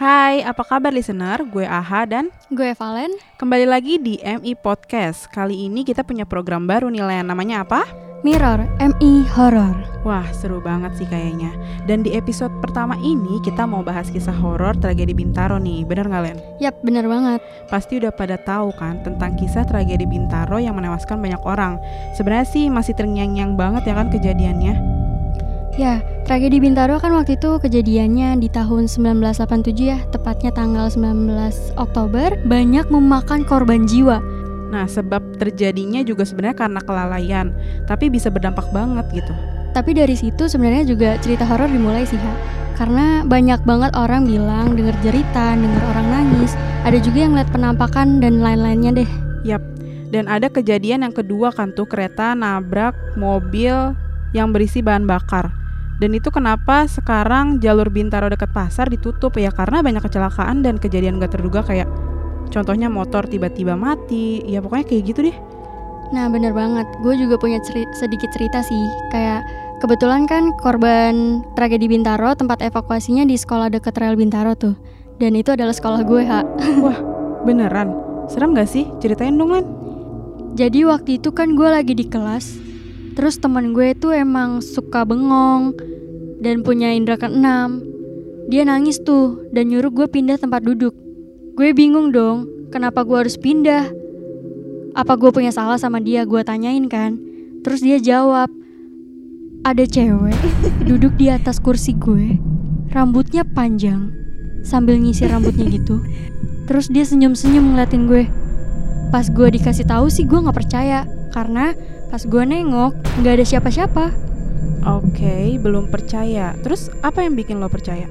Hai, apa kabar listener? Gue Aha dan Gue Valen. kembali lagi di MI Podcast. Kali ini kita punya program baru nih, Len. Namanya apa? Mirror, MI Horror. Wah, seru banget sih kayaknya. Dan di episode pertama ini kita mau bahas kisah horor tragedi Bintaro nih. Bener nggak, Len? Yap, bener banget. Pasti udah pada tahu kan tentang kisah tragedi Bintaro yang menewaskan banyak orang. Sebenarnya sih masih terngiang-ngiang banget ya kan kejadiannya. Ya, tragedi Bintaro kan waktu itu kejadiannya di tahun 1987 ya, tepatnya tanggal 19 Oktober, banyak memakan korban jiwa. Nah, sebab terjadinya juga sebenarnya karena kelalaian, tapi bisa berdampak banget gitu. Tapi dari situ sebenarnya juga cerita horor dimulai sih, Ha. Karena banyak banget orang bilang denger jeritan, denger orang nangis, ada juga yang lihat penampakan dan lain-lainnya deh. Yap. Dan ada kejadian yang kedua kan tuh kereta nabrak mobil yang berisi bahan bakar. Dan itu kenapa sekarang jalur Bintaro dekat pasar ditutup ya karena banyak kecelakaan dan kejadian gak terduga kayak contohnya motor tiba-tiba mati. Ya pokoknya kayak gitu deh. Nah bener banget, gue juga punya ceri- sedikit cerita sih Kayak kebetulan kan korban tragedi Bintaro tempat evakuasinya di sekolah deket rel Bintaro tuh Dan itu adalah sekolah gue, Ha Beneran? Serem gak sih? Ceritain dong, Len. Jadi waktu itu kan gue lagi di kelas Terus teman gue tuh emang suka bengong Dan punya indera keenam. Dia nangis tuh dan nyuruh gue pindah tempat duduk. Gue bingung dong, kenapa gue harus pindah? Apa gue punya salah sama dia? Gue tanyain kan. Terus dia jawab Ada cewek duduk di atas kursi gue Rambutnya panjang Sambil ngisi rambutnya gitu. Terus dia senyum-senyum ngeliatin gue. Pas gue dikasih tahu sih gue nggak percaya Karena pas gue nengok nggak ada siapa-siapa Oke, belum percaya. Terus apa yang bikin lo percaya?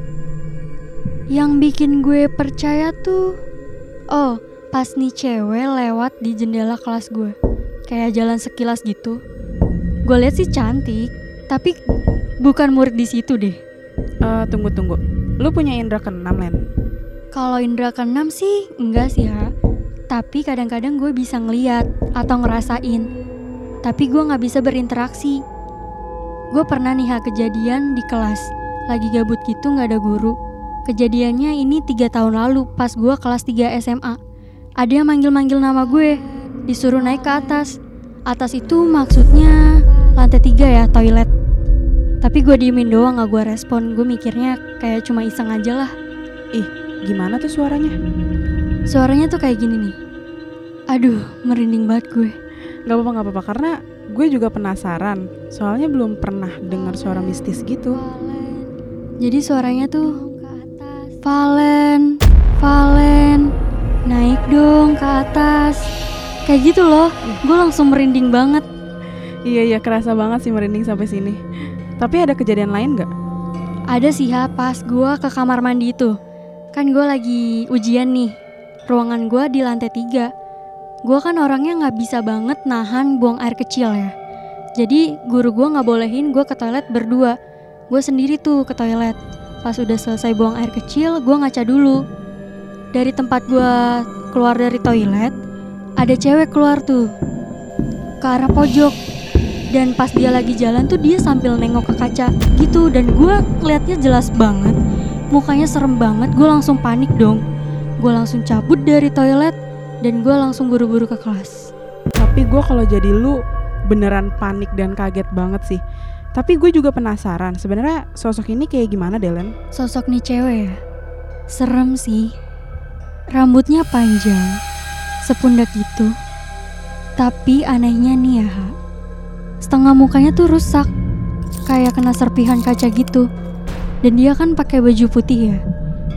Yang bikin gue percaya tuh Oh pas nih cewek lewat di jendela kelas gue Kayak jalan sekilas gitu Gue lihat sih cantik Tapi bukan murid di situ deh Eh, tunggu tunggu. Lu punya indera keenam, Len? Kalau indra keenam sih enggak sih ha Tapi kadang-kadang gue bisa ngeliat atau ngerasain Tapi gue nggak bisa berinteraksi. Gue pernah nih ha kejadian di kelas. Lagi gabut gitu nggak ada guru. Kejadiannya ini tiga tahun lalu pas gue kelas 3 SMA Ada yang manggil-manggil nama gue Disuruh naik ke atas. Atas itu maksudnya lantai tiga ya toilet. Tapi gue diemin doang gak gue respon. Gue mikirnya kayak cuma iseng aja lah. Gimana tuh suaranya? Suaranya tuh kayak gini nih. Aduh, merinding banget gue. Gak apa-apa, gak apa-apa Karena gue juga penasaran Soalnya belum pernah dengar suara mistis gitu Jadi suaranya tuh Valen, Valen, naik dong ke atas. Kayak gitu loh. Gue langsung merinding banget. Iya, iya kerasa banget sih merinding sampai sini Tapi ada kejadian lain gak? Ada sih ha pas gue ke kamar mandi itu. Kan gue lagi ujian nih. Ruangan gue di lantai tiga. Gue kan orangnya nggak bisa banget nahan buang air kecil ya. Jadi guru gue nggak bolehin gue ke toilet berdua. Gue sendiri tuh ke toilet. Pas udah selesai buang air kecil, gue ngaca dulu. Dari tempat gue keluar dari toilet, ada cewek keluar tuh ke arah pojok. Dan pas dia lagi jalan tuh dia sambil nengok ke kaca gitu dan gue ngeliatnya jelas banget. Mukanya serem banget, gue langsung panik dong. Gue langsung cabut dari toilet dan gue langsung buru-buru ke kelas. Tapi gue kalau jadi lu beneran panik dan kaget banget sih Tapi gue juga penasaran sebenarnya sosok ini kayak gimana Delen? Sosok nih cewek ya, serem sih. Rambutnya panjang, sepundak gitu. Tapi anehnya nih ya, Ha. setengah mukanya tuh rusak, kayak kena serpihan kaca gitu. Dan dia kan pakai baju putih ya.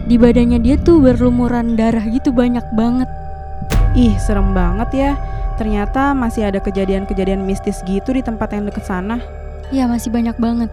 Di badannya dia tuh berlumuran darah gitu banyak banget. Ih serem banget ya. Ternyata masih ada kejadian-kejadian mistis gitu di tempat yang deket sana. Ya masih banyak banget.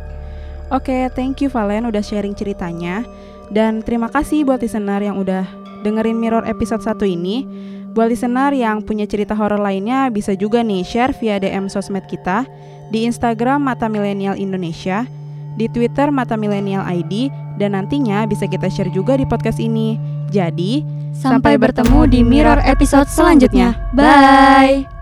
Oke, thank you Valen udah sharing ceritanya. Dan terima kasih buat listener yang udah dengerin Mirror episode 1 ini. Buat listener yang punya cerita horor lainnya bisa juga nih share via DM sosmed kita Di Instagram Mata Milenial Indonesia Di Twitter Mata Milenial ID Dan nantinya bisa kita share juga di podcast ini. Jadi, Sampai bertemu di Mirror episode selanjutnya. Bye.